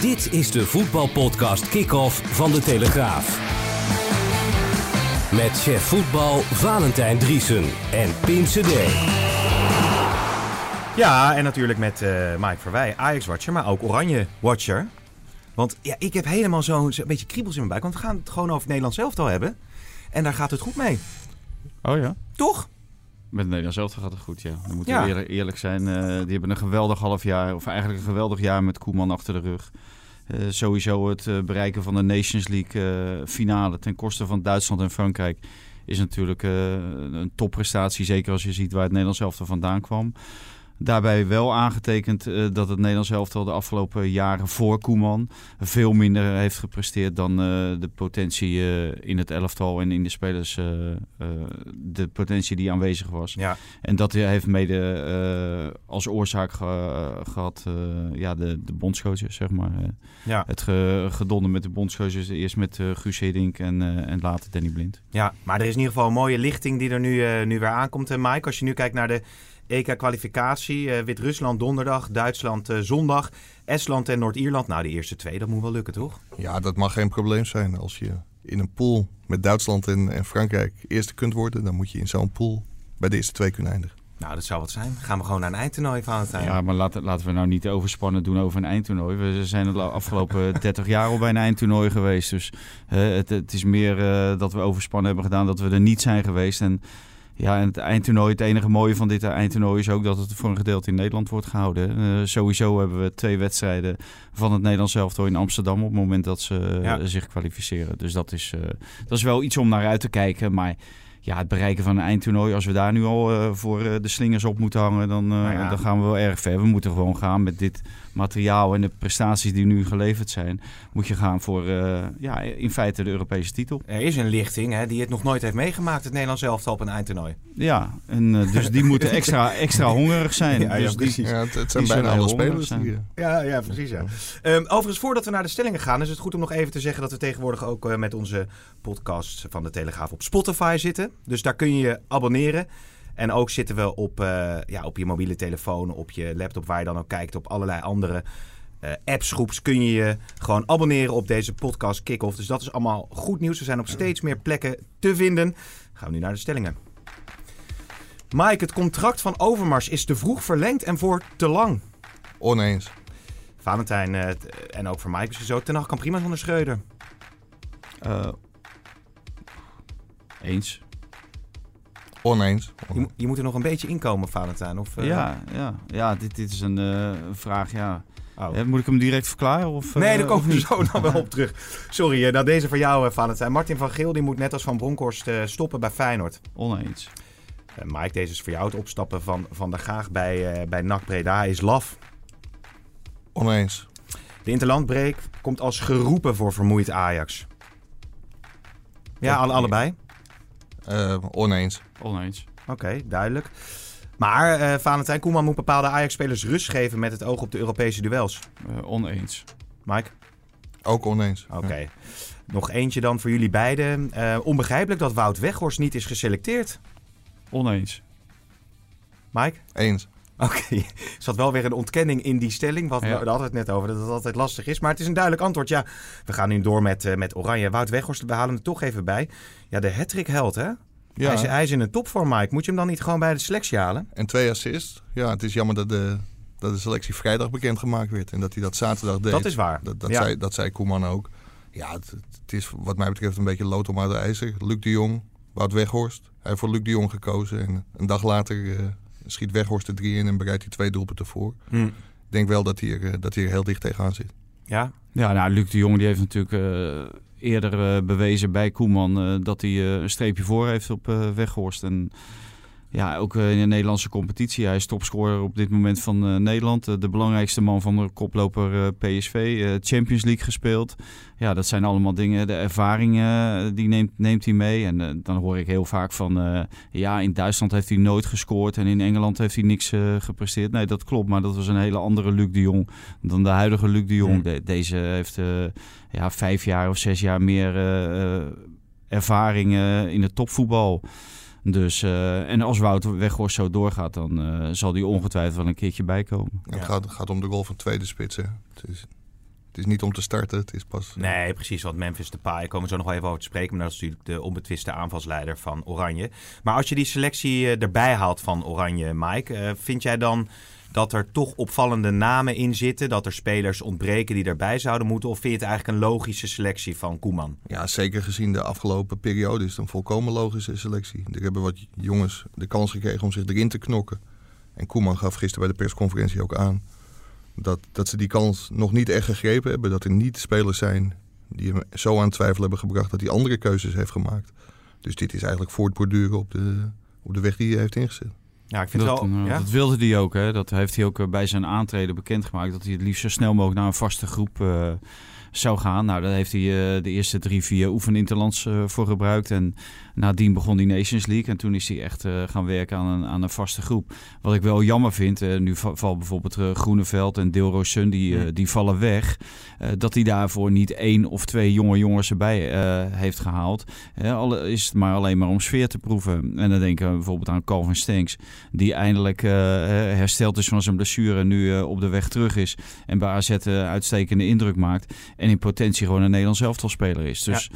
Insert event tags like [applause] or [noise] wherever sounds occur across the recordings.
Dit is de voetbalpodcast Kick-Off van De Telegraaf. Met chef voetbal Valentijn Driesen en Pim CD. Ja, en natuurlijk met eh Mike Verwij, Ajax-watcher, maar ook Oranje-watcher. Want ja, ik heb helemaal zo'n zo beetje kriebels in mijn buik. Want we gaan het gewoon over het Nederlands elftal hebben. En daar gaat het goed mee. Oh ja? Toch? Met Nederland zelf gaat het goed, ja. Dan moeten Ja. we eerlijk, eerlijk zijn. eh, die hebben een geweldig half jaar, of eigenlijk een geweldig jaar met Koeman achter de rug. Eh, sowieso het eh, bereiken van de Nations League finale ten koste van Duitsland en Frankrijk is natuurlijk een topprestatie. Zeker als je ziet waar het Nederlands elftal vandaan kwam. Daarbij wel aangetekend eh, dat het Nederlands elftal de afgelopen jaren voor Koeman veel minder heeft gepresteerd dan eh, de potentie eh, in het elftal en in de spelers, de potentie die aanwezig was. Ja. En dat heeft mede als oorzaak ge- gehad eh, ja, de, de bondscoaches, zeg maar. Ja. Het ge, met de bondscoaches, eerst met Guus Hiddink en, en later Danny Blind. Ja, maar er is in ieder geval een mooie lichting die er nu, nu weer aankomt. En Mike, als je nu kijkt naar de EK-kwalificatie. eh, Wit-Rusland donderdag, Duitsland eh, zondag. Estland en Noord-Ierland. Nou, de eerste twee, dat moet wel lukken, toch? Ja, dat mag geen probleem zijn. Als je in een pool met Duitsland en, en Frankrijk eerste kunt worden, dan moet je in zo'n pool bij de eerste twee kunnen eindigen. Nou, dat zou wat zijn. Gaan we gewoon naar een eindtoernooi, Valentijn. Ja, maar laten, laten we nou niet overspannen doen over een eindtoernooi. We zijn de afgelopen [laughs] 30 jaar al bij een eindtoernooi geweest. Dus het, het is meer eh, dat we overspannen hebben gedaan dat we er niet zijn geweest. En ja, en het eindtoernooi, het enige mooie van dit eindtoernooi is ook dat het voor een gedeelte in Nederland wordt gehouden. Eh, sowieso hebben we twee wedstrijden van het Nederlands elftal in Amsterdam op het moment dat ze eh, Ja. zich kwalificeren. Dus dat is, eh, dat is wel iets om naar uit te kijken. Maar ja, het bereiken van een eindtoernooi, als we daar nu al voor de slingers op moeten hangen, dan, Nou ja. dan gaan we wel erg ver. We moeten gewoon gaan met dit materiaal en de prestaties die nu geleverd zijn. Moet je gaan voor eh, ja, in feite de Europese titel. Er is een lichting hè, die het nog nooit heeft meegemaakt, het Nederlands elftal op een eindtoernooi. Ja, en eh, dus die moeten extra, [laughs] extra hongerig zijn. Ja, ja, dus die, precies. Ja, het, het zijn Die bijna alle spelers. Die, Ja, ja, precies. Ja. Ehm, overigens, voordat we naar de stellingen gaan, is het goed om nog even te zeggen dat we tegenwoordig ook eh, met onze podcast van de Telegraaf op Spotify zitten. Dus daar kun je je abonneren. En ook zitten we op, eh, ja, op je mobiele telefoon, op je laptop, waar je dan ook kijkt, op allerlei andere eh, appsgroeps kun je je gewoon abonneren op deze podcast Kick-Off. Dus dat is allemaal goed nieuws. We zijn op steeds meer plekken te vinden. Gaan we nu naar de stellingen. Mike, het contract van Overmars is te vroeg verlengd en voor te lang. Oneens. Valentijn eh, t- en ook voor Mike is het zo. Ten Hag kan prima zonder Schreuder. eh, eens. Oneens. Je, mo- je moet er nog een beetje inkomen, Valentijn. Of, eh, Ja, ja, ja dit, dit is een eh, vraag. Ja. oh. Eh, moet ik hem direct verklaren? Of, Nee, daar komen we zo [laughs] nog wel op terug. Sorry, eh, nou deze voor jou, eh, Valentijn. Martin van Geel die moet net als Van Bronckhorst eh, stoppen bij Feyenoord. Oneens. Eh, Mike, deze is voor jou. Het opstappen van Van der Gaag bij, eh bij NAC Breda is laf. Oneens. De interlandbreek komt als geroepen voor vermoeid Ajax. Ja, alle, allebei. Eh, oneens. Oneens. Oké, duidelijk. Maar eh Valentijn Koeman moet bepaalde Ajax-spelers rust geven met het oog op de Europese duels. Eh, oneens. Mike? Ook oneens. Oké. Nog eentje dan voor jullie beiden. Eh, onbegrijpelijk dat Wout Weghorst niet is geselecteerd. Oneens. Mike? Eens. Oké. Er zat wel weer een ontkenning in die stelling. Wat we Ja. hadden het net over, dat het altijd lastig is. Maar het is een duidelijk antwoord. Ja, we gaan nu door met, eh, met Oranje. Wout Weghorst, we halen hem er toch even bij. Ja, de hattrick held hè? Ja. Hij, is, hij is in een topvorm, Mike. Moet je hem dan niet gewoon bij de selectie halen? En twee assists. Ja, het is jammer dat de, dat de selectie vrijdag bekendgemaakt werd. En dat hij dat zaterdag deed. Dat is waar. Dat, dat, Ja. zei, dat zei Koeman ook. Ja, het, het is wat mij betreft een beetje lood om uit de ijzer. Luc de Jong, Wout Weghorst. Hij heeft voor Luc de Jong gekozen. En een dag later eh, schiet Weghorst er drie in en bereidt hij twee doelpunten voor. Hm. Ik denk wel dat hij, er, eh, dat hij er heel dicht tegenaan zit. Ja? Ja, nou, Luc de Jong die heeft natuurlijk eh, eerder eh, bewezen bij Koeman eh, dat hij eh, een streepje voor heeft op eh Weghorst. En Ja, ook eh, in de Nederlandse competitie. Hij is topscorer op dit moment van eh, Nederland. Eh, de belangrijkste man van de koploper PSV. Champions League gespeeld. Ja, dat zijn allemaal dingen. De ervaringen die neemt, neemt hij mee. En dan hoor ik heel vaak van... ja, in Duitsland heeft hij nooit gescoord. En in Engeland heeft hij niks gepresteerd. Nee, dat klopt. Maar dat was een hele andere Luc de Jong dan de huidige Luc de Jong. De- deze heeft ja, vijf jaar of zes jaar meer ervaring eh, in het topvoetbal. Dus, eh, en als Wout Weghorst zo doorgaat, dan eh, zal die ongetwijfeld wel een keertje bijkomen. Het gaat, gaat om de rol van tweede spits. Hè. Het, is, het is niet om te starten, het is pas... Nee, precies. Want Memphis Depay, daar komen we zo nog wel even over te spreken. Maar dat is natuurlijk de onbetwiste aanvalsleider van Oranje. Maar als je die selectie eh, erbij haalt van Oranje, Mike, eh, vind jij dan dat er toch opvallende namen in zitten? Dat er spelers ontbreken die erbij zouden moeten? Of vind je het eigenlijk een logische selectie van Koeman? Ja, zeker gezien de afgelopen periode is het een volkomen logische selectie. Er hebben wat jongens de kans gekregen om zich erin te knokken. En Koeman gaf gisteren bij de persconferentie ook aan... dat, dat ze die kans nog niet echt gegrepen hebben. Dat er niet spelers zijn die hem zo aan twijfel hebben gebracht... dat hij andere keuzes heeft gemaakt. Dus dit is eigenlijk voortborduren op de, op de weg die hij heeft ingezet. Ja, ik vind Dat, het wel... eh, ja? dat wilde hij ook. Hè? Dat heeft hij ook eh, bij zijn aantreden bekendgemaakt. Dat hij het liefst zo snel mogelijk naar een vaste groep eh, zou gaan. Nou, daar heeft hij de eerste drie, vier oefeninterlands eh voor gebruikt. En nadien begon die Nations League. En toen is hij echt eh, gaan werken aan een, aan een vaste groep. Wat ik wel jammer vind, eh, nu va- valt bijvoorbeeld eh, Groeneveld en Deelroos Sun, die, die vallen weg. Dat hij daarvoor niet één of twee jonge jongens erbij heeft gehaald. Is het maar alleen maar om sfeer te proeven. En dan denken we bijvoorbeeld aan Calvin Stenks, die eindelijk hersteld is van zijn blessure en nu op de weg terug is. En bij AZ uitstekende indruk maakt. En in potentie gewoon een Nederlands elftalspeler is. Dus,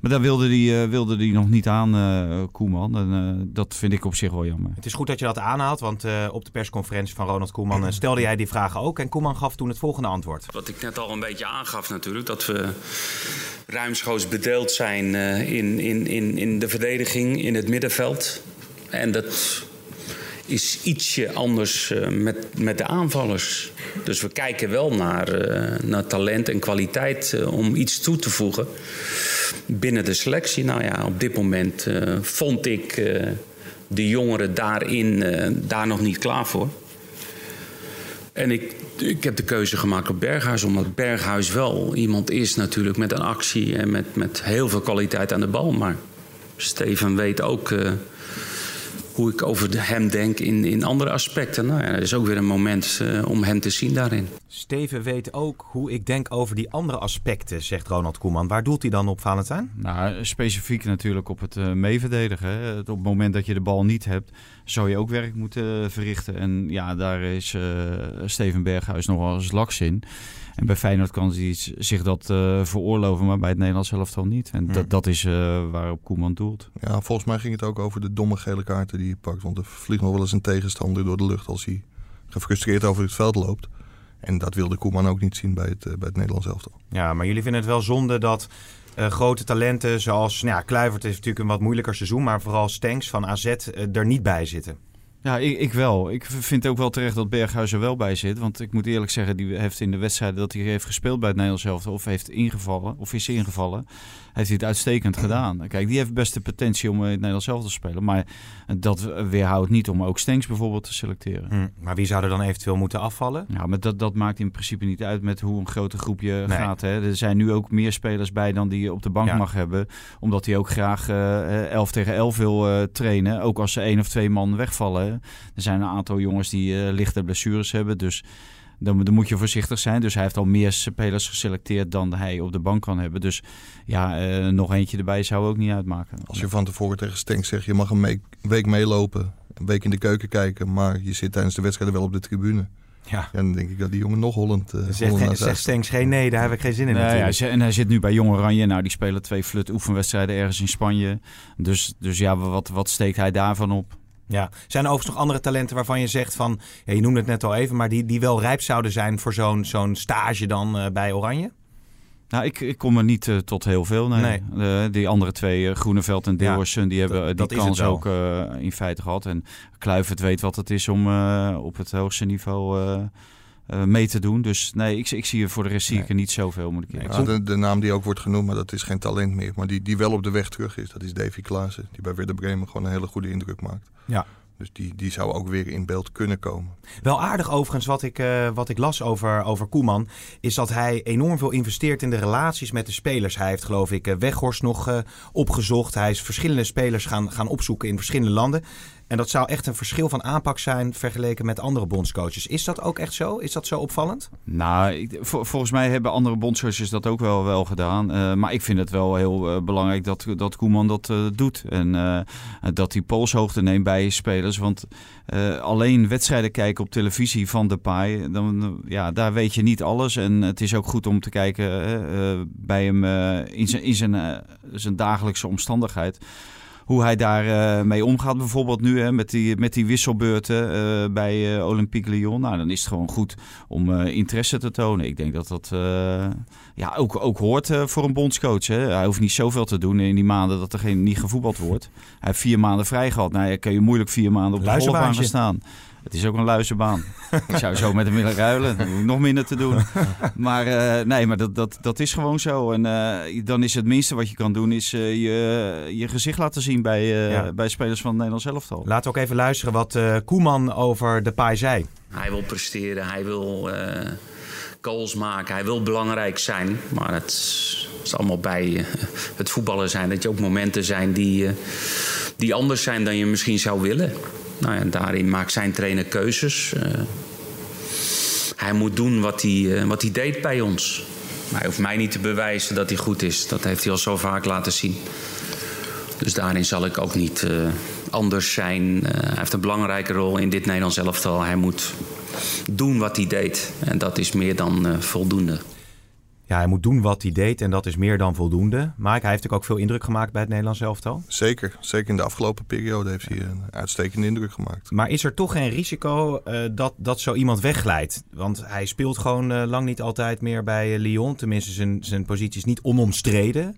Maar daar wilde hij wilde die nog niet aan, eh, Koeman. En eh, dat vind ik op zich wel jammer. Het is goed dat je dat aanhaalt, want eh, op de persconferentie van Ronald Koeman eh, stelde jij die vragen ook. En Koeman gaf toen het volgende antwoord. Wat ik net al een beetje aangaf natuurlijk, dat we ruimschoots bedeeld zijn eh, in, in, in, in de verdediging, in het middenveld. En dat is ietsje anders eh, met, met de aanvallers. Dus we kijken wel naar, eh, naar talent en kwaliteit eh, om iets toe te voegen binnen de selectie. Nou ja, op dit moment vond ik de jongeren daarin daar nog niet klaar voor. En ik, ik heb de keuze gemaakt op Berghuis, omdat Berghuis wel iemand is natuurlijk met een actie en met, met heel veel kwaliteit aan de bal. Maar Steven weet ook hoe ik over hem denk in, in andere aspecten. Nou ja, er is ook weer een moment eh, om hem te zien daarin. Steven weet ook hoe ik denk over die andere aspecten, zegt Ronald Koeman. Waar doelt hij dan op, Valentijn? Nou, specifiek natuurlijk op het eh, meeverdedigen. Hè. Op het moment dat je de bal niet hebt, zou je ook werk moeten eh, verrichten. En ja, daar is eh, Steven Berghuis nog wel eens laks in. En bij Feyenoord kan hij zich dat eh, veroorloven, maar bij het Nederlands elftal niet. En Hmm. dat, dat is eh, waarop Koeman doelt. Ja, volgens mij ging het ook over de domme gele kaarten die hij pakt. Want er vliegt nog wel eens een tegenstander door de lucht als hij gefrustreerd over het veld loopt. En dat wilde Koeman ook niet zien bij het, bij het Nederlands elftal. Ja, maar jullie vinden het wel zonde dat grote talenten zoals... Nou ja, Kluivert heeft natuurlijk een wat moeilijker seizoen... maar vooral Stenks van AZ eh, er niet bij zitten. Ja, ik, ik wel. Ik vind ook wel terecht dat Berghuis er wel bij zit. Want ik moet eerlijk zeggen, die heeft in de wedstrijden dat hij heeft gespeeld bij het Nederlands elftal... of heeft ingevallen, of is ingevallen, heeft hij het uitstekend gedaan. Kijk, die heeft best de potentie om in het Nederlands elftal te spelen. Maar dat weerhoudt niet om ook Stenks bijvoorbeeld te selecteren. Hm, maar wie zou er dan eventueel moeten afvallen? Ja, maar dat, dat maakt in principe niet uit met hoe een grote groepje Nee. gaat. Hè. Er zijn nu ook meer spelers bij dan die je op de bank Ja. mag hebben. Omdat hij ook graag eh 11 tegen 11 wil eh, trainen. Ook als ze één of twee man wegvallen. Er zijn een aantal jongens die eh, lichte blessures hebben. Dus dan, dan moet je voorzichtig zijn. Dus hij heeft al meer spelers geselecteerd dan hij op de bank kan hebben. Dus ja, eh, nog eentje erbij zou ook niet uitmaken. Als je van tevoren tegen Stenk zegt, je mag een week meelopen, een week in de keuken kijken, maar je zit tijdens de wedstrijden wel op de tribune. Ja. Ja, dan denk ik dat die jongen nog Holland, uh, Zegt, Holland zegt Stenks geen nee, daar heb ik geen zin in Nee, en hij zit nu bij Jong Oranje. Nou, die spelen twee flut oefenwedstrijden ergens in Spanje. Dus, dus ja, wat, wat steekt hij daarvan op? Ja. Zijn er overigens nog andere talenten waarvan je zegt van... Ja, je noemde het net al even, maar die, die wel rijp zouden zijn voor zo'n zo'n stage dan eh, bij Oranje? Nou, ik, ik kom er niet eh, tot heel veel. Nee. Eh, die andere twee, Groeneveld en Ja, Deelhorsen, die hebben dat- dat die kans ook in feite gehad. En Kluivert weet wat het is om op het hoogste niveau eh, mee te doen. Dus nee, ik, ik zie er voor de rest zie ik er niet zoveel, moet ik Nee, eerlijk Ja, de, de naam die ook wordt genoemd, maar dat is geen talent meer. Maar die, die wel op de weg terug is, dat is Davy Klaassen. Die bij Werder Bremen gewoon een hele goede indruk maakt. Ja. Dus die, die zou ook weer in beeld kunnen komen. Wel aardig overigens wat ik, eh, wat ik las over, over Koeman. Is dat hij enorm veel investeert in de relaties met de spelers. Hij heeft geloof ik eh, Weghorst nog eh, opgezocht. Hij is verschillende spelers gaan, gaan opzoeken in verschillende landen. En dat zou echt een verschil van aanpak zijn vergeleken met andere bondscoaches. Is dat ook echt zo? Is dat zo opvallend? Nou, ik, vol- volgens mij hebben andere bondscoaches dat ook wel, wel gedaan. Eh, maar ik vind het wel heel eh, belangrijk dat, dat Koeman dat eh, doet. En dat hij polshoogte neemt bij spelers. Want alleen wedstrijden kijken op televisie van Depay, dan, eh, ja, daar weet je niet alles. En het is ook goed om te kijken bij hem in zijn, in zijn, zijn dagelijkse omstandigheid hoe hij daar eh, mee omgaat. Bijvoorbeeld nu hè, met, die, met die wisselbeurten eh, bij eh, Olympique Lyon. Nou, dan is het gewoon goed om interesse te tonen. Ik denk dat dat ja, ook, ook hoort voor een bondscoach. Hè. Hij hoeft niet zoveel te doen in die maanden dat er geen, niet gevoetbald wordt. Hij heeft vier maanden vrij gehad. Nou, ja, kan je moeilijk vier maanden op de golfbaan gaan staan. Het is ook een luizenbaan. ik zou zo met hem willen ruilen. Dan hoef ik nog minder te doen. [laughs] Maar eh, nee, maar dat, dat, dat is gewoon zo. En eh, dan is het minste wat je kan doen, is eh, je, je gezicht laten zien bij, eh, Ja. bij spelers van het Nederlands elftal. Laten we ook even luisteren wat eh, Koeman over de paai zei. Hij wil presteren, hij wil eh, goals maken, hij wil belangrijk zijn. Maar het is allemaal bij het voetballen zijn. Dat je ook momenten zijn die, eh, die anders zijn dan je misschien zou willen. Nou ja, daarin maakt zijn trainer keuzes. Eh, hij moet doen wat hij, eh, wat hij deed bij ons. Hij hoeft mij niet te bewijzen dat hij goed is. Dat heeft hij al zo vaak laten zien. Dus daarin zal ik ook niet eh, anders zijn. Hij heeft een belangrijke rol in dit Nederlands elftal. Hij moet doen wat hij deed. En dat is meer dan voldoende. Ja, hij moet doen wat hij deed en dat is meer dan voldoende. Maar hij heeft natuurlijk ook veel indruk gemaakt bij het Nederlands elftal. Zeker, zeker in de afgelopen periode heeft hij een uitstekende indruk gemaakt. Maar is er toch geen risico eh, dat, dat zo iemand wegglijdt? Want hij speelt gewoon eh, lang niet altijd meer bij eh, Lyon. Tenminste, zijn, zijn positie is niet onomstreden.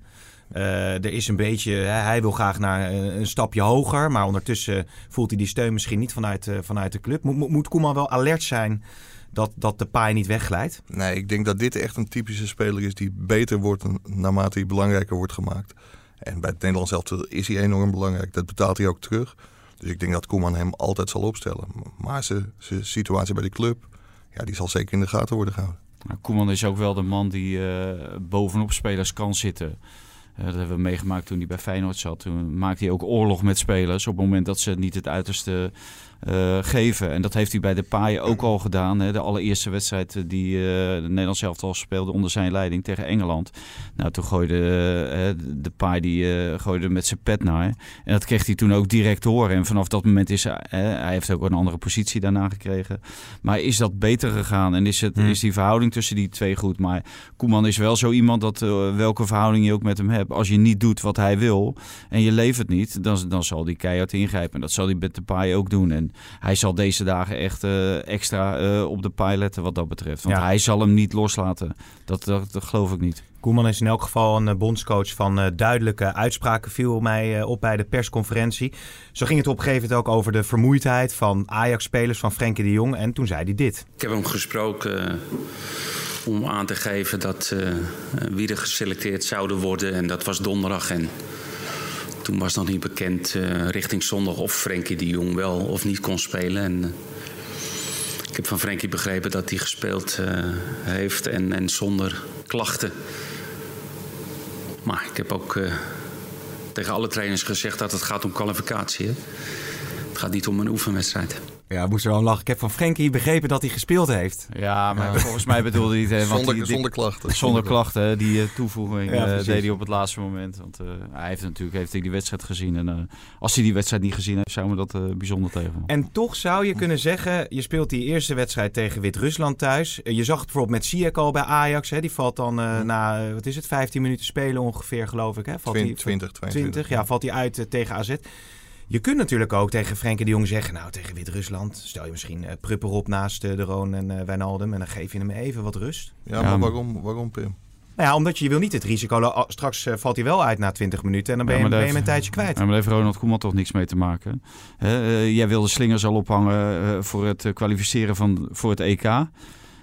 Er is een beetje, hij wil graag naar een stapje hoger. Maar ondertussen voelt hij die steun misschien niet vanuit, vanuit de club. Moet, moet- moet Koeman wel alert zijn dat, dat de paai niet wegglijdt? Nee, ik denk dat dit echt een typische speler is die beter wordt naarmate hij belangrijker wordt gemaakt. En bij het Nederlands elftal is hij enorm belangrijk. Dat betaalt hij ook terug. Dus ik denk dat Koeman hem altijd zal opstellen. Maar zijn zijn situatie bij de club, ja, die zal zeker in de gaten worden gehouden. Nou, Koeman is ook wel de man die eh, bovenop spelers kan zitten. Eh, dat hebben we meegemaakt toen hij bij Feyenoord zat. Toen maakte hij ook oorlog met spelers op het moment dat ze niet het uiterste eh, geven. En dat heeft hij bij de Paaien ook al gedaan. Hè. De allereerste wedstrijd eh, die eh de Nederlands elftal speelde onder zijn leiding tegen Engeland. Nou, toen gooide de Paai die gooide met zijn pet naar. En dat kreeg hij toen ook direct horen. En vanaf dat moment is hij, hij heeft ook een andere positie daarna gekregen. Maar is dat beter gegaan en is, het, Hmm. is die verhouding tussen die twee goed? Maar Koeman is wel zo iemand dat welke verhouding je ook met hem hebt, als je niet doet wat hij wil en je levert niet, dan, dan zal hij keihard ingrijpen. En dat zal hij met de paai ook doen. En hij zal deze dagen echt eh, extra eh, op de paai letten wat dat betreft. Want Ja. hij zal hem niet loslaten. Dat, dat, dat geloof ik niet. Koeman is in elk geval een eh, bondscoach van eh, duidelijke uitspraken, viel mij eh, op bij de persconferentie. Zo ging het op een gegeven moment ook over de vermoeidheid van Ajax-spelers, van Frenkie de Jong. En toen zei hij dit. Ik heb hem gesproken om aan te geven dat wie er geselecteerd zouden worden. En dat was donderdag. En toen was nog niet bekend eh, richting zondag of Frenkie de Jong wel of niet kon spelen. En, eh, ik heb van Frenkie begrepen dat hij gespeeld eh, heeft en, en zonder klachten. Maar ik heb ook tegen alle trainers gezegd dat het gaat om kwalificatie. Hè? Het gaat niet om een oefenwedstrijd. Ja, moest er wel lachen. Ik heb van Frenkie begrepen dat hij gespeeld heeft. Ja, maar volgens mij bedoelde hij het. hè, want Zonder, die- die- zonder klachten. Zonder klachten, hè, die eh, toevoeging Ja, eh, deed hij op het laatste moment. Want eh, hij heeft natuurlijk heeft hij die wedstrijd gezien. En eh, als hij die wedstrijd niet gezien heeft, zou me dat eh, bijzonder tegenvallen. En toch zou je kunnen zeggen, je speelt die eerste wedstrijd tegen Wit-Rusland thuis. Eh, Je zag het bijvoorbeeld met Ziyech al bij Ajax. Hè. Die valt dan eh, na, eh, wat is het, 15 minuten spelen ongeveer, geloof ik. Hè? Valt die- 20, 22. 20, ja, valt hij uit eh, tegen AZ. Je kunt natuurlijk ook tegen Frenkie de Jong zeggen... nou, tegen Wit-Rusland stel je misschien eh Prupper op naast eh, de Roon en eh Wijnaldum... en dan geef je hem even wat rust. Ja, Ja, maar waarom, waarom Pim? Nou ja, omdat je, je wil niet het risico... oh, straks eh, valt hij wel uit na 20 minuten... en dan ben Ja, je, hem een tijdje kwijt. Ja, maar daar heeft Ronald Koeman toch niks mee te maken. Hè, eh, jij wil de slingers al ophangen voor het kwalificeren van, voor het EK.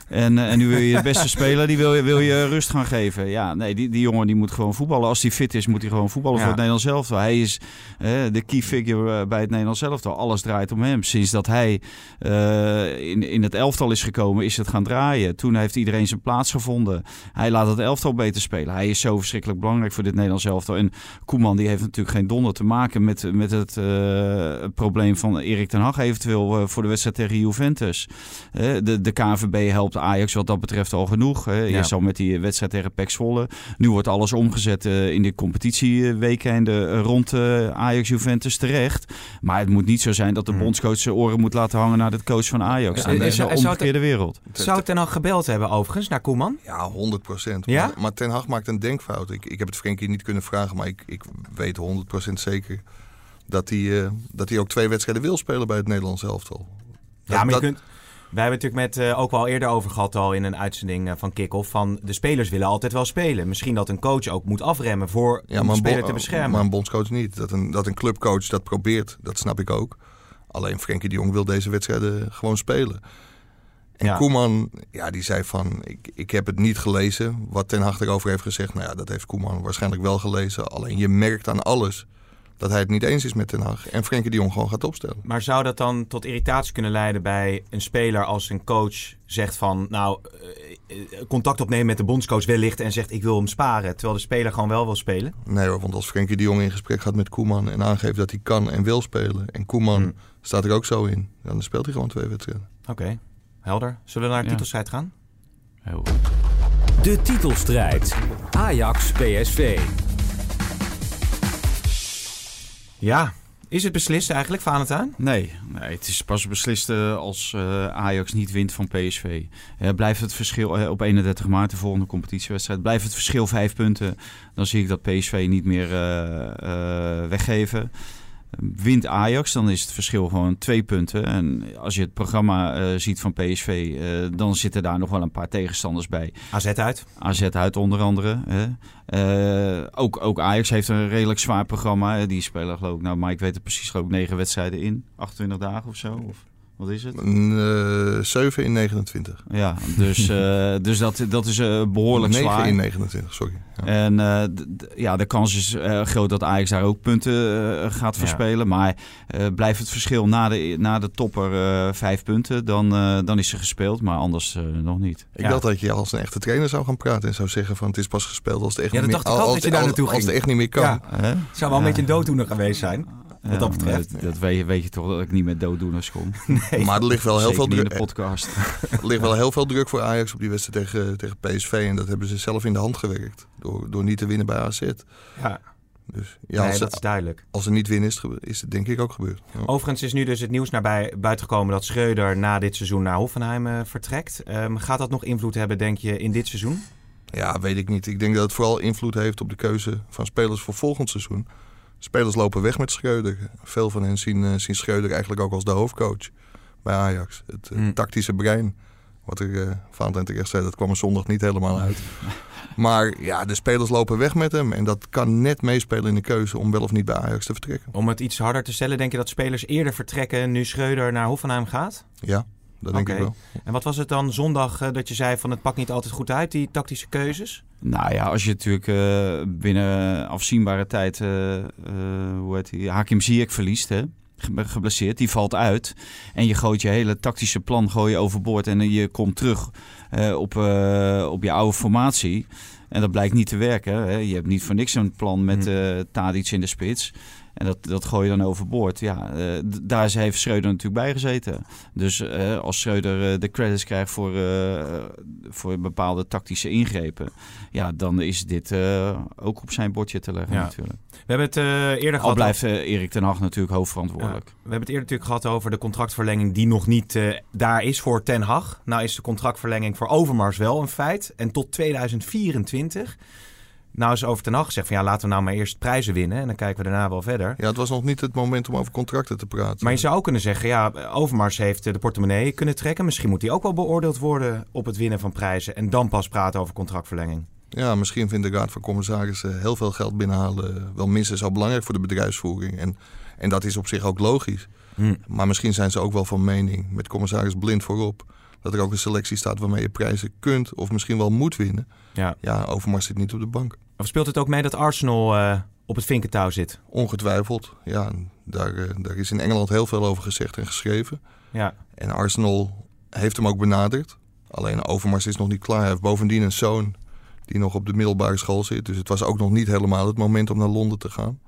En, eh, en nu wil je de beste speler, die wil je, wil je rust gaan geven. Ja, nee, die, die jongen die moet gewoon voetballen. Als hij fit is, moet hij gewoon voetballen Ja. voor het Nederlands elftal. Hij is de key figure eh, bij het Nederlands elftal. Alles draait om hem. Sinds dat hij eh, in, in het elftal is gekomen, is het gaan draaien. Toen heeft iedereen zijn plaats gevonden. Hij laat het elftal beter spelen. Hij is zo verschrikkelijk belangrijk voor dit Nederlands elftal. En Koeman die heeft natuurlijk geen donder te maken met, met het probleem van Erik ten Hag eventueel voor de wedstrijd tegen Juventus. De, de KNVB helpt Ajax wat dat betreft al genoeg. Hè. Ja. Eerst al met die wedstrijd tegen PEC Zwolle. Nu wordt alles omgezet eh, in de competitieweekenden eh, rond eh, Ajax-Juventus terecht. Maar het moet niet zo zijn dat de Hmm. bondscoach zijn oren moet laten hangen naar de coach van Ajax. Ja, En is een het- omgekeerde wereld. Zou Ten Hag gebeld hebben overigens naar Koeman? Ja, 100 procent. Ja? Maar, maar Ten Hag maakt een denkfout. Ik, ik heb het Frenkie niet kunnen vragen, maar ik, ik weet 100 procent zeker dat hij, eh, dat hij ook twee wedstrijden wil spelen bij het Nederlands elftal. Ja, maar je dat- kunt... Wij hebben het natuurlijk met, eh, ook wel eerder over gehad al in een uitzending eh, van Kick-Off. Van de spelers willen altijd wel spelen. Misschien dat een coach ook moet afremmen voor Ja, een speler te beschermen. Maar een bondscoach niet. Dat een, dat een clubcoach dat probeert, dat snap ik ook. Alleen Frenkie de Jong wil deze wedstrijden gewoon spelen. En Ja. Koeman, ja, die zei van, ik, ik heb het niet gelezen. Wat Ten Hag erover heeft gezegd, nou ja, dat heeft Koeman waarschijnlijk wel gelezen. Alleen je merkt aan alles dat hij het niet eens is met Ten Hag. En Frenkie de Jong gewoon gaat opstellen. Maar zou dat dan tot irritatie kunnen leiden bij een speler als een coach zegt van... Nou, eh, eh, contact opnemen met de bondscoach wellicht en zegt ik wil hem sparen. Terwijl de speler gewoon wel wil spelen. Nee hoor, want als Frenkie de Jong in gesprek gaat met Koeman en aangeeft dat hij kan en wil spelen. En Koeman Hmm. staat er ook zo in. Dan speelt hij gewoon twee wedstrijden. Oké, helder. Zullen we naar de Ja. titelstrijd gaan? Heel De titelstrijd. Ajax-PSV. Ja, is het beslist eigenlijk, Valentijn? Nee, nee, het is pas beslist eh, als eh, Ajax niet wint van PSV. Eh, blijft het verschil op 31 maart, de volgende competitiewedstrijd, blijft het verschil vijf punten. Dan zie ik dat PSV niet meer weggeven. Wint Ajax, dan is het verschil gewoon twee punten. En als je het programma eh, ziet van PSV, eh, dan zitten daar nog wel een paar tegenstanders bij. AZ uit. AZ uit onder andere. Hè. Eh, ook, ook Ajax heeft een redelijk zwaar programma. Die spelen geloof ik, nou maar ik weet het precies, ik negen wedstrijden in. 28 dagen of zo. Of wat is het? Een, eh, 7 in 29. Ja, dus, [laughs] eh, dus dat, dat is eh, behoorlijk 9 zwaar. in 29, sorry. Ja. En eh, ja, de kans is eh, groot dat Ajax daar ook punten gaat Ja. verspelen. Maar eh, blijft het verschil na de, na de topper eh, vijf punten, dan, eh, dan is ze gespeeld. Maar anders eh, nog niet. Ik Ja. dacht dat je als een echte trainer zou gaan praten en zou zeggen van het is pas gespeeld als het echt Ja, niet dat meer dacht ik ook als, dat je daar als- naartoe als het ging. echt niet meer kan. Ja. Zou wel een beetje een dooddoener geweest zijn. Ja, dat betreft. Dat, dat weet, je, weet je toch dat ik niet met dooddoeners kom. [laughs] Maar er ligt wel heel Zeker veel niet in druk. de podcast. [laughs] Er ligt wel heel veel druk voor Ajax op die wedstrijd tegen, tegen PSV. En dat hebben ze zelf in de hand gewerkt. Door, door niet te winnen bij AZ. Ja, Dus ja, nee, als, dat is duidelijk. als ze niet winnen, is is het denk ik ook gebeurd. Ja. Overigens is nu dus het nieuws naar bij, buiten gekomen dat Schreuder na dit seizoen naar Hoffenheim eh, vertrekt. Ehm, gaat dat nog invloed hebben, denk je, in dit seizoen? Ja, weet ik niet. Ik denk dat het vooral invloed heeft op de keuze van spelers voor volgend seizoen. Spelers lopen weg met Schreuder. Veel van hen zien, eh, zien Schreuder eigenlijk ook als de hoofdcoach bij Ajax. Het eh, Hmm. tactische brein. Wat er uh, Valentijn terecht zei, dat kwam er zondag niet helemaal uit. Maar ja, de spelers lopen weg met hem. En dat kan net meespelen in de keuze om wel of niet bij Ajax te vertrekken. Om het iets harder te stellen, denk je dat spelers eerder vertrekken nu Schreuder naar Hoffenheim gaat? Ja, dat denk Oké. ik wel. En wat was het dan zondag eh, dat je zei van het pakt niet altijd goed uit, die tactische keuzes? Nou ja, als je natuurlijk eh, binnen afzienbare tijd, eh, eh, hoe heet die, Hakim Ziyech verliest, hè, ge- geblesseerd, die valt uit. En je gooit je hele tactische plan gooi je overboord en je komt terug eh, op, eh, op je oude formatie. En dat blijkt niet te werken. Hè. Je hebt niet voor niks een plan met eh Tadic in de spits. En dat, dat gooi je dan overboord. Ja, eh, daar is- heeft Schreuder natuurlijk bij gezeten. Dus eh, als Schreuder eh, de credits krijgt voor, voor bepaalde tactische ingrepen, ja, dan is dit ook op zijn bordje te leggen Ja. natuurlijk. We hebben het eerder Al gehad. blijft eh, Erik ten Hag natuurlijk hoofdverantwoordelijk. We hebben het eerder natuurlijk gehad over de contractverlenging die nog niet daar is voor Ten Hag. Nou is de contractverlenging voor Overmars wel een feit. En tot 2024. Nou is over Ten Hag gezegd van ja, laten we nou maar eerst prijzen winnen. En dan kijken we daarna wel verder. Ja, het was nog niet het moment om over contracten te praten. Maar je zou ook kunnen zeggen, ja, Overmars heeft eh, de portemonnee kunnen trekken. Misschien moet hij ook wel beoordeeld worden op het winnen van prijzen. En dan pas praten over contractverlenging. Ja, misschien vindt de Raad van Commissarissen heel veel geld binnenhalen wel minstens zo belangrijk voor de bedrijfsvoering. En, en dat is op zich ook logisch. Hm. Maar misschien zijn ze ook wel van mening, met commissaris Blind voorop, dat er ook een selectie staat waarmee je prijzen kunt of misschien wel moet winnen. Ja. Ja, Overmars zit niet op de bank. Of speelt het ook mee dat Arsenal eh, op het vinkentouw zit? Ongetwijfeld. Ja, daar, eh, daar is in Engeland heel veel over gezegd en geschreven. Ja. En Arsenal heeft hem ook benaderd. Alleen Overmars is nog niet klaar. Hij heeft bovendien een zoon die nog op de middelbare school zit. Dus het was ook nog niet helemaal het moment om naar Londen te gaan.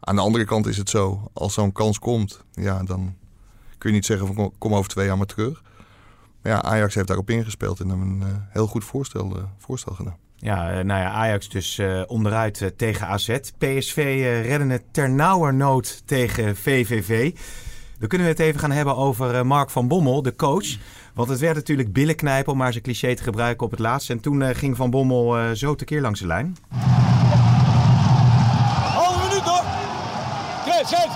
Aan de andere kant is het zo, als zo'n kans komt, ja, dan kun je niet zeggen van kom- kom over twee jaar maar terug. Ja, Ajax heeft daarop ingespeeld en hem een eh, heel goed voorstel, eh, voorstel gedaan. Ja, eh, nou ja, Ajax dus onderuit tegen AZ. PSV uh, redden het ternauwernood tegen VVV. We kunnen het even gaan hebben over Mark van Bommel, de coach. Want het werd natuurlijk billenknijpen om maar zijn cliché te gebruiken op het laatst. En toen ging Van Bommel zo tekeer langs de lijn. Halve minuut hoor. 2, 7,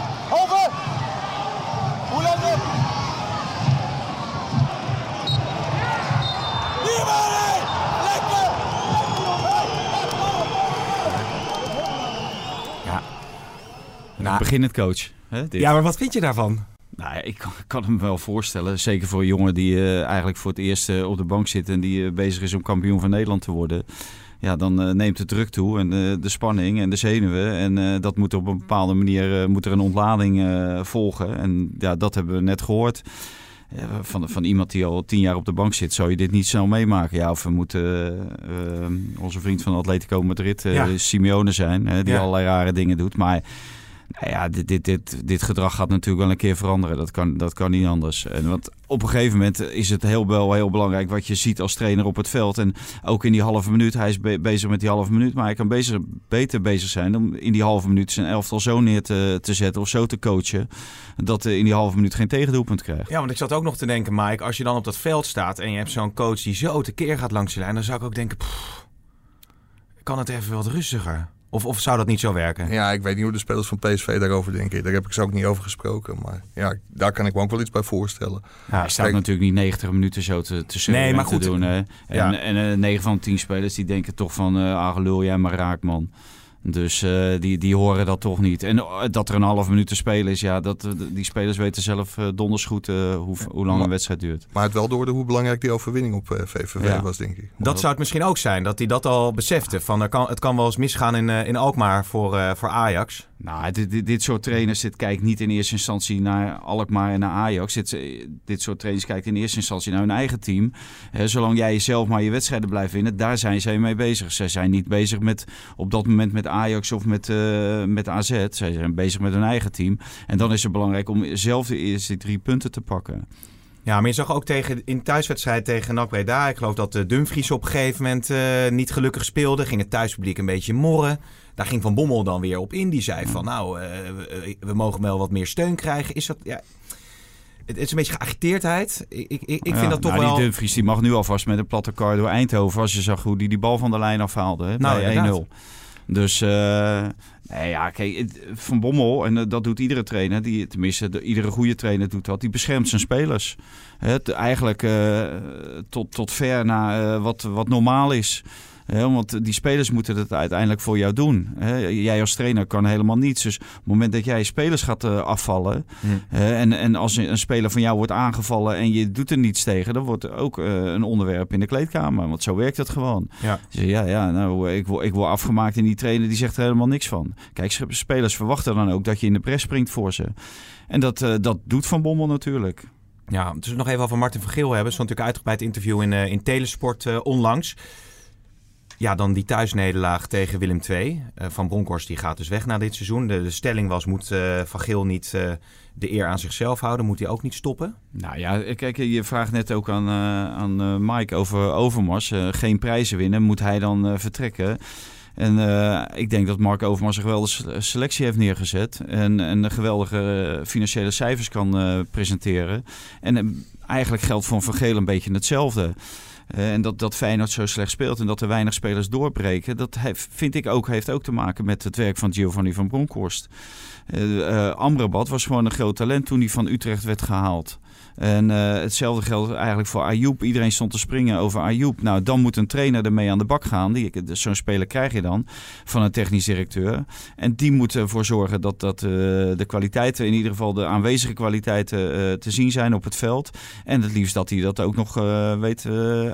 Nou, beginnend coach. Hè, dit. ja, maar wat vind je daarvan? Nou, ja, ik kan, hem wel voorstellen. Zeker voor een jongen die eh, eigenlijk voor het eerst eh, op de bank zit en die eh, bezig is om kampioen van Nederland te worden. Ja, dan neemt de druk toe en de spanning en de zenuwen. En dat moet op een bepaalde manier moet er een ontlading volgen. En ja, dat hebben we net gehoord. Eh, van, van iemand die al tien jaar op de bank zit, zou je dit niet snel meemaken. Ja, of we moeten onze vriend van Atletico Madrid, Ja. Simeone zijn, die Ja. allerlei rare dingen doet. Maar nou ja, dit, dit, dit, dit gedrag gaat natuurlijk wel een keer veranderen. Dat kan, dat kan niet anders. En want op een gegeven moment is het heel, wel heel belangrijk wat je ziet als trainer op het veld. En ook in die halve minuut. Hij is be- bezig met die halve minuut. Maar hij kan bezig, beter bezig zijn om in die halve minuut zijn elftal zo neer te, te zetten of zo te coachen. Dat in die halve minuut geen tegendoelpunt krijgt. Ja, want ik zat ook nog te denken, Mike, als je dan op dat veld staat en je hebt zo'n coach die zo tekeer gaat langs de lijn, dan zou ik ook denken, kan het even wat rustiger? Of, of zou dat niet zo werken? Ja, ik weet niet hoe de spelers van PSV daarover denken. Daar heb ik ze ook niet over gesproken. Maar ja, daar kan ik me ook wel iets bij voorstellen. Ja, Hij staat kijk- natuurlijk niet 90 minuten zo te, te Nee, maar goed. te doen. Hè. En, Ja. en eh, 9 van de 10 spelers die denken toch van... eh ah, lul jij maar raak, man. Dus eh, die, die horen dat toch niet. En eh, dat er een half minuut te spelen is... Ja, dat, eh, die spelers weten zelf eh, donders goed eh, hoe, hoe lang een wedstrijd duurt. Maar het wel door hoe belangrijk die overwinning op VVV Ja. was, denk ik. Dat zou het misschien ook zijn, dat hij dat al besefte. Van, er kan, het kan wel eens misgaan in, in Alkmaar voor, eh, voor Ajax. Nou, dit, dit, dit soort trainers dit kijkt niet in eerste instantie naar Alkmaar en naar Ajax. Dit, dit soort trainers kijkt in eerste instantie naar hun eigen team. Hè, zolang jij zelf maar je wedstrijden blijft winnen, daar zijn zij mee bezig. Zij zijn niet bezig met op dat moment met Ajax of met, eh, met AZ. Zij zijn bezig met hun eigen team. En dan is het belangrijk om zelf de eerste drie punten te pakken. Ja, maar je zag ook tegen, in de thuiswedstrijd tegen NAC Breda. Ik geloof dat de Dumfries op een gegeven moment eh, niet gelukkig speelde. Ging het thuispubliek een beetje morren. Daar ging Van Bommel dan weer op in. Die zei van nou, eh, we, we mogen wel wat meer steun krijgen. Is dat... Ja, het is een beetje geagiteerdheid. Ik, ik, ik Ja, vind dat toch nou, wel... Die Dumfries die mag nu alvast met een platte kar door Eindhoven. Als je zag hoe die die bal van de lijn afhaalde hè, Nou, bij inderdaad. 1-0. Dus eh, nee, ja, kijk, Van Bommel, en eh, dat doet iedere trainer, die, tenminste de, iedere goede trainer doet dat, die beschermt zijn spelers. Eigenlijk eh, tot, tot ver naar wat, wat normaal is. Hè, want die spelers moeten het uiteindelijk voor jou doen. Hè. Jij als trainer kan helemaal niets. Dus op het moment dat jij spelers gaat eh, afvallen... Hè, en, en als een, een speler van jou wordt aangevallen en je doet er niets tegen... dan wordt er ook eh, een onderwerp in de kleedkamer. Want zo werkt het gewoon. Ja. Dus ja, ja nou, ik, word, ik word afgemaakt en die trainer die zegt er helemaal niks van. Kijk, sp- spelers verwachten dan ook dat je in de pres springt voor ze. En dat, eh, dat doet Van Bommel natuurlijk. Ja, dus nog even over Martin van Geel hebben. Stond natuurlijk uitgebreid interview in, eh, in Telesport eh, onlangs. Ja, dan die thuisnederlaag tegen Willem II. Eh, van Bronckhorst die gaat dus weg na dit seizoen. De, de stelling was, moet eh, Van Geel niet eh, de eer aan zichzelf houden? Moet hij ook niet stoppen? Nou ja, kijk, je vraagt net ook aan, aan Mike over Overmars. Geen prijzen winnen, moet hij dan vertrekken? En ik denk dat Mark Overmars een geweldige se- selectie heeft neergezet. En, en een geweldige financiële cijfers kan presenteren. En eigenlijk geldt voor Van Geel een beetje hetzelfde. En dat, dat Feyenoord zo slecht speelt en dat er weinig spelers doorbreken... dat vind ik ook, heeft ook te maken met het werk van Giovanni van Bronckhorst. Eh, Amrabat was gewoon een groot talent toen hij van Utrecht werd gehaald. En eh, hetzelfde geldt eigenlijk voor Ayoub. Iedereen stond te springen over Ayoub. Nou, dan moet een trainer ermee aan de bak gaan. Die- Zo'n speler krijg je dan van een technisch directeur. En die moet ervoor zorgen dat, dat eh, de kwaliteiten, in ieder geval de aanwezige kwaliteiten, eh, te zien zijn op het veld. En het liefst dat hij dat ook nog weet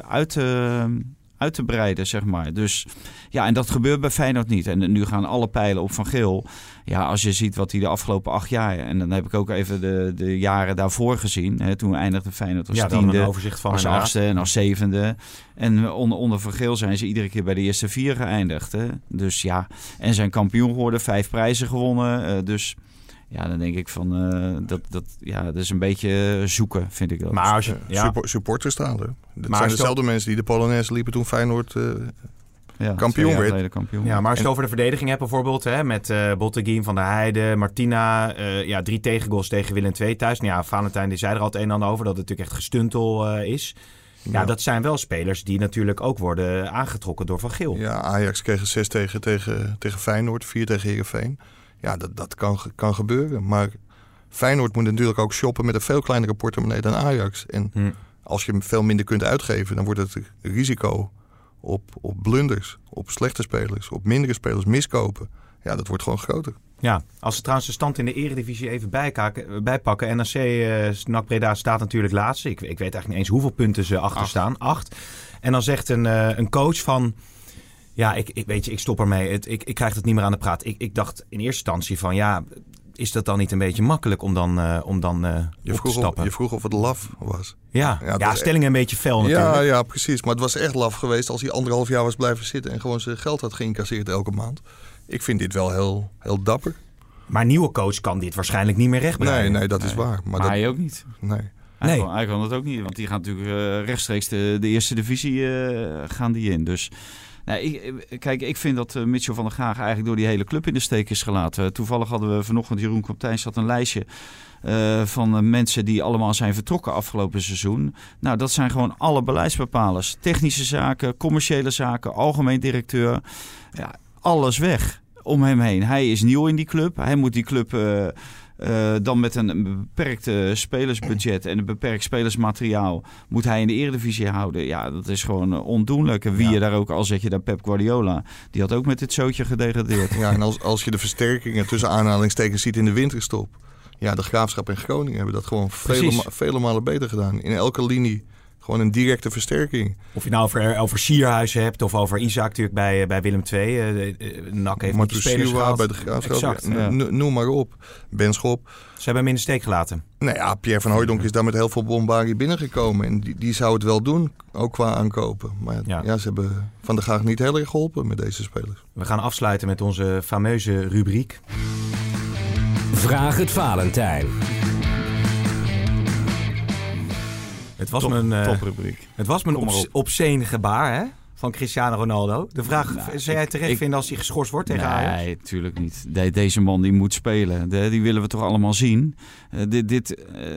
uit, te- uit te breiden, zeg maar. Dus ja, en dat gebeurt bij Feyenoord niet. En nu gaan alle pijlen op Van Geel. Ja, als je ziet wat hij de afgelopen acht jaar... en dan heb ik ook even de, de jaren daarvoor gezien. Hè, toen eindigde Feyenoord als Ja, dan een tiende, overzicht van als achtste en als zevende. En onder, onder Van Geel zijn ze iedere keer bij de eerste vier geëindigd. Hè. Dus ja, en zijn kampioen geworden, vijf prijzen gewonnen. eh, dus ja, dan denk ik van... eh, dat, dat, ja, dat is een beetje zoeken, vind ik dat. Maar als je... Ja. Ja, Suppo- supporters staan er. Dat Maar zijn dezelfde mensen die de Polonaise liepen toen Feyenoord... eh, ja, kampioen werd. kampioen. Ja, maar als je En- het over de verdediging hebt bijvoorbeeld, hè, met eh Botteguin, Van der Heijden, Martina, eh, ja, drie tegengoals tegen Willem II thuis. Nou ja, Valentijn die zei er al het een en ander over, dat het natuurlijk echt gestuntel eh, is. Ja, Ja. dat zijn wel spelers die natuurlijk ook worden aangetrokken door Van Geel. Ja, Ajax kreeg 6 tegen, tegen, tegen Feyenoord, 4 tegen Heerenveen. Ja, dat, dat kan, kan gebeuren. Maar Feyenoord moet natuurlijk ook shoppen met een veel kleinere portemonnee dan Ajax. En Hm. als je hem veel minder kunt uitgeven, dan wordt het risico op, op blunders, op slechte spelers, op mindere spelers, miskopen. Ja, dat wordt gewoon groter. Ja, als we trouwens de stand in de eredivisie even bijkaken, bijpakken. NAC, eh NAC Breda staat natuurlijk laatste. Ik, ik weet eigenlijk niet eens hoeveel punten ze achter Acht. staan. Acht. En dan zegt een, eh, een coach van... Ja, ik, ik weet je, ik stop ermee. Het, ik, ik krijg het niet meer aan de praat. Ik, ik dacht in eerste instantie van ja, is dat dan niet een beetje makkelijk om dan, eh, om dan eh, Je op te of, stappen? je vroeg of het laf was. Ja, Ja, ja, dat een beetje fel natuurlijk. Ja, ja, precies. Maar het was echt laf geweest als hij anderhalf jaar was blijven zitten en gewoon zijn geld had geïncasseerd elke maand. Ik vind dit wel heel, heel dapper. Maar een nieuwe coach kan dit waarschijnlijk niet meer Nee, rechtbreien. nee, dat is waar. Maar, Maar dat, hij ook niet. nee. Hij, Nee. kan, hij kan het ook niet, want die gaat natuurlijk eh, rechtstreeks de, de eerste divisie eh, gaan die in. Dus nou, ik, kijk, ik vind dat eh, Mitchell van der Graag eigenlijk door die hele club in de steek is gelaten. toevallig hadden we vanochtend, Jeroen Kapteins had een lijstje eh, van eh, mensen die allemaal zijn vertrokken afgelopen seizoen. Nou, dat zijn gewoon alle beleidsbepalers. Technische zaken, commerciële zaken, algemeen directeur. Ja, alles weg om hem heen. Hij is nieuw in die club. Hij moet die club eh, eh, dan met een beperkt spelersbudget en een beperkt spelersmateriaal moet hij in de eredivisie houden. Ja, dat is gewoon eh, ondoenlijk. En wie Ja. je daar ook, al zet je daar Pep Guardiola, die had ook met dit zootje gedegradeerd. Ja, en als, als je de versterkingen tussen aanhalingstekens ziet in de winterstop. Ja, de Graafschap en Groningen hebben dat gewoon vele, vele malen beter gedaan. In elke linie gewoon een directe versterking. Of je nou over, over Sierhuizen hebt of over Isaac natuurlijk bij, eh, bij Willem II. eh, de- eh, NAC heeft die spelers gehaald. bij de Graafschap. Exact. Ja, ja. n- Noem maar op. Benschop. Ze hebben hem in de steek gelaten. Nou ja, Pierre van Hooijdonk is daar met heel veel bombarie binnengekomen. En die, die zou het wel doen, ook qua aankopen. Maar Ja. ja. ze hebben Van der Graag niet heel erg geholpen met deze spelers. We gaan afsluiten met onze fameuze rubriek. Vraag het Valentijn. Het was Top- mijn, eh, Toprubriek. het was mijn obs- obscene gebaar hè, van Cristiano Ronaldo. De vraag, Nou, zou jij terecht ik- vinden als hij geschorst wordt tegen Ajax? Nee, natuurlijk niet. De- deze man die moet spelen. De- die willen we toch allemaal zien. Eh, dit, dit, eh,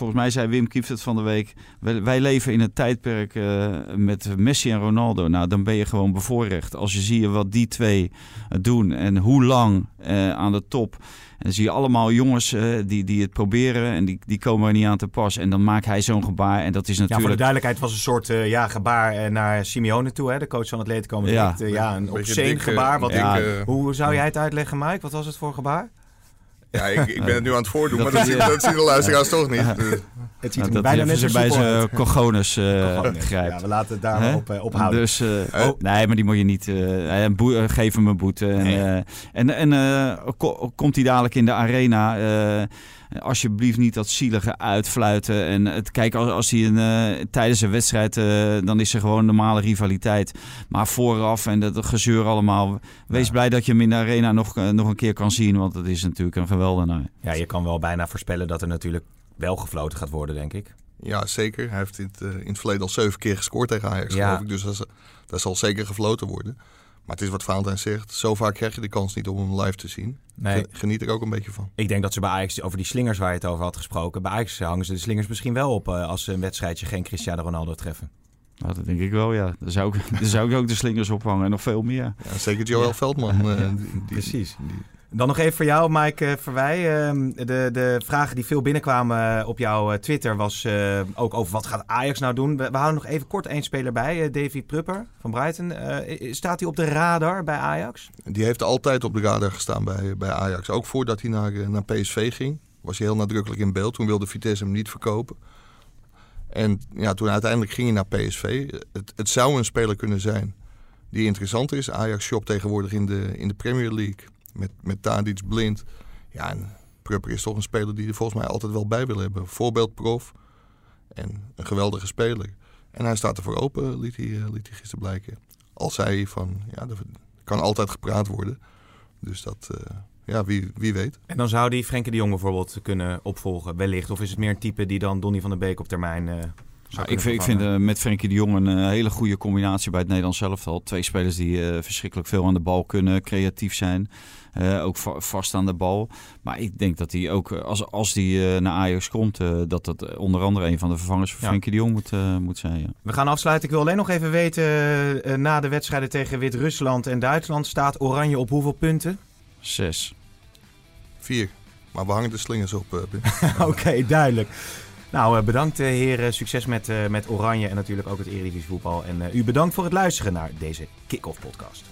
volgens mij zei Wim Kieft het van de week. Wij, wij leven in een tijdperk eh, met Messi en Ronaldo. Nou, dan ben je gewoon bevoorrecht. Als je ziet wat die twee eh, doen en hoe lang eh, aan de top. En dan zie je allemaal jongens eh, die, die het proberen en die, die komen er niet aan te pas. En dan maakt hij zo'n gebaar. En dat is Ja, voor de natuurlijk... duidelijkheid was een soort eh, ja, gebaar naar Simeone toe, hè, de coach van Atletico Madrid. Ja. Ja, ja een obscene gebaar. Wat Ja. Hoe zou jij het uitleggen, Mike? Wat was het voor gebaar? Ja, ik, ik ben het nu aan het voordoen, Dat maar dat, zien, dat zien de luisteraars toch niet. Dus- Het ziet Nou, er dat bijna net even zo bij zijn cogones eh, grijpt. Ja, we laten het daar Hè? maar op, eh, ophouden. Dus, eh, Oh. Nee, maar die moet je niet. eh, geef hem een boete. En, Nee. eh, en, en eh, ko- komt hij dadelijk in de arena. Alsjeblieft niet dat zielige uitfluiten. En het, kijk, als, als hij een, eh, tijdens een wedstrijd. eh, dan is er gewoon normale rivaliteit. Maar vooraf en dat gezeur allemaal. Wees Ja. blij dat je hem in de arena nog, eh, nog een keer kan zien. Want het is natuurlijk een geweldenaar. Ja, je kan wel bijna voorspellen dat er natuurlijk wel gefloten gaat worden, denk ik. Ja, zeker. Hij heeft in het, in het verleden al zeven keer gescoord tegen Ajax, Ja. geloof ik. Dus dat, dat zal zeker gefloten worden. Maar het is wat Valentijn zegt. Zo vaak krijg je de kans niet om hem live te zien. Nee. Ge- Geniet er ook een beetje van. Ik denk dat ze bij Ajax, over die slingers waar je het over had gesproken, bij Ajax hangen ze de slingers misschien wel op eh, als ze een wedstrijdje geen Cristiano Ronaldo treffen. Nou, dat denk ik wel, ja. Daar zou ik, [laughs] daar zou ik ook de slingers ophangen en nog veel meer. Ja, zeker Joel Ja. Veldman. eh, [laughs] die, die- Precies. die- Dan nog even voor jou, Mike eh, Verwij. Ehm, de, de vragen die veel binnenkwamen eh, op jouw eh, Twitter was ook over wat gaat Ajax nou doen. We, houden nog even kort één speler bij, Davy Prupper van Brighton. Staat hij op de radar bij Ajax? Die heeft altijd op de radar gestaan bij, bij Ajax. Ook voordat hij naar, naar PSV ging, was hij heel nadrukkelijk in beeld. Toen wilde Vitesse hem niet verkopen. En ja, toen uiteindelijk ging hij naar PSV. Het, het zou een speler kunnen zijn die interessant is. Ajax shopt tegenwoordig in de, in de Premier League met, met Tadic blind. Ja, en Prupper is toch een speler die er volgens mij altijd wel bij wil hebben. Voorbeeldprof en een geweldige speler. En hij staat ervoor open, liet hij, eh, liet hij gisteren blijken. Al zei hij van, ja, er kan altijd gepraat worden. Dus dat, eh, ja, wie, wie weet. En dan zou die Frenkie de Jong bijvoorbeeld kunnen opvolgen, wellicht. Of is het meer een type die dan Donny van der Beek op termijn eh, Nou, ik vind, ik vind eh, met Frenkie de Jong een eh, hele goede combinatie bij het Nederlands elftal. Twee spelers die eh, verschrikkelijk veel aan de bal kunnen, creatief zijn. eh, ook va- vast aan de bal. Maar ik denk dat hij ook, als, als die eh, naar Ajax komt, eh, dat dat onder andere een van de vervangers van Ja. Frenkie de Jong moet, eh, moet zijn. Ja. We gaan afsluiten. Ik wil alleen nog even weten, na de wedstrijden tegen Wit-Rusland en Duitsland staat Oranje op hoeveel punten? Zes. Vier. Maar we hangen de slingers op. [laughs] Oké, duidelijk. Nou, eh, bedankt eh, heren. Succes met, eh, met Oranje en natuurlijk ook het Eredivisie voetbal. En u bedankt voor het luisteren naar deze Kick-Off podcast.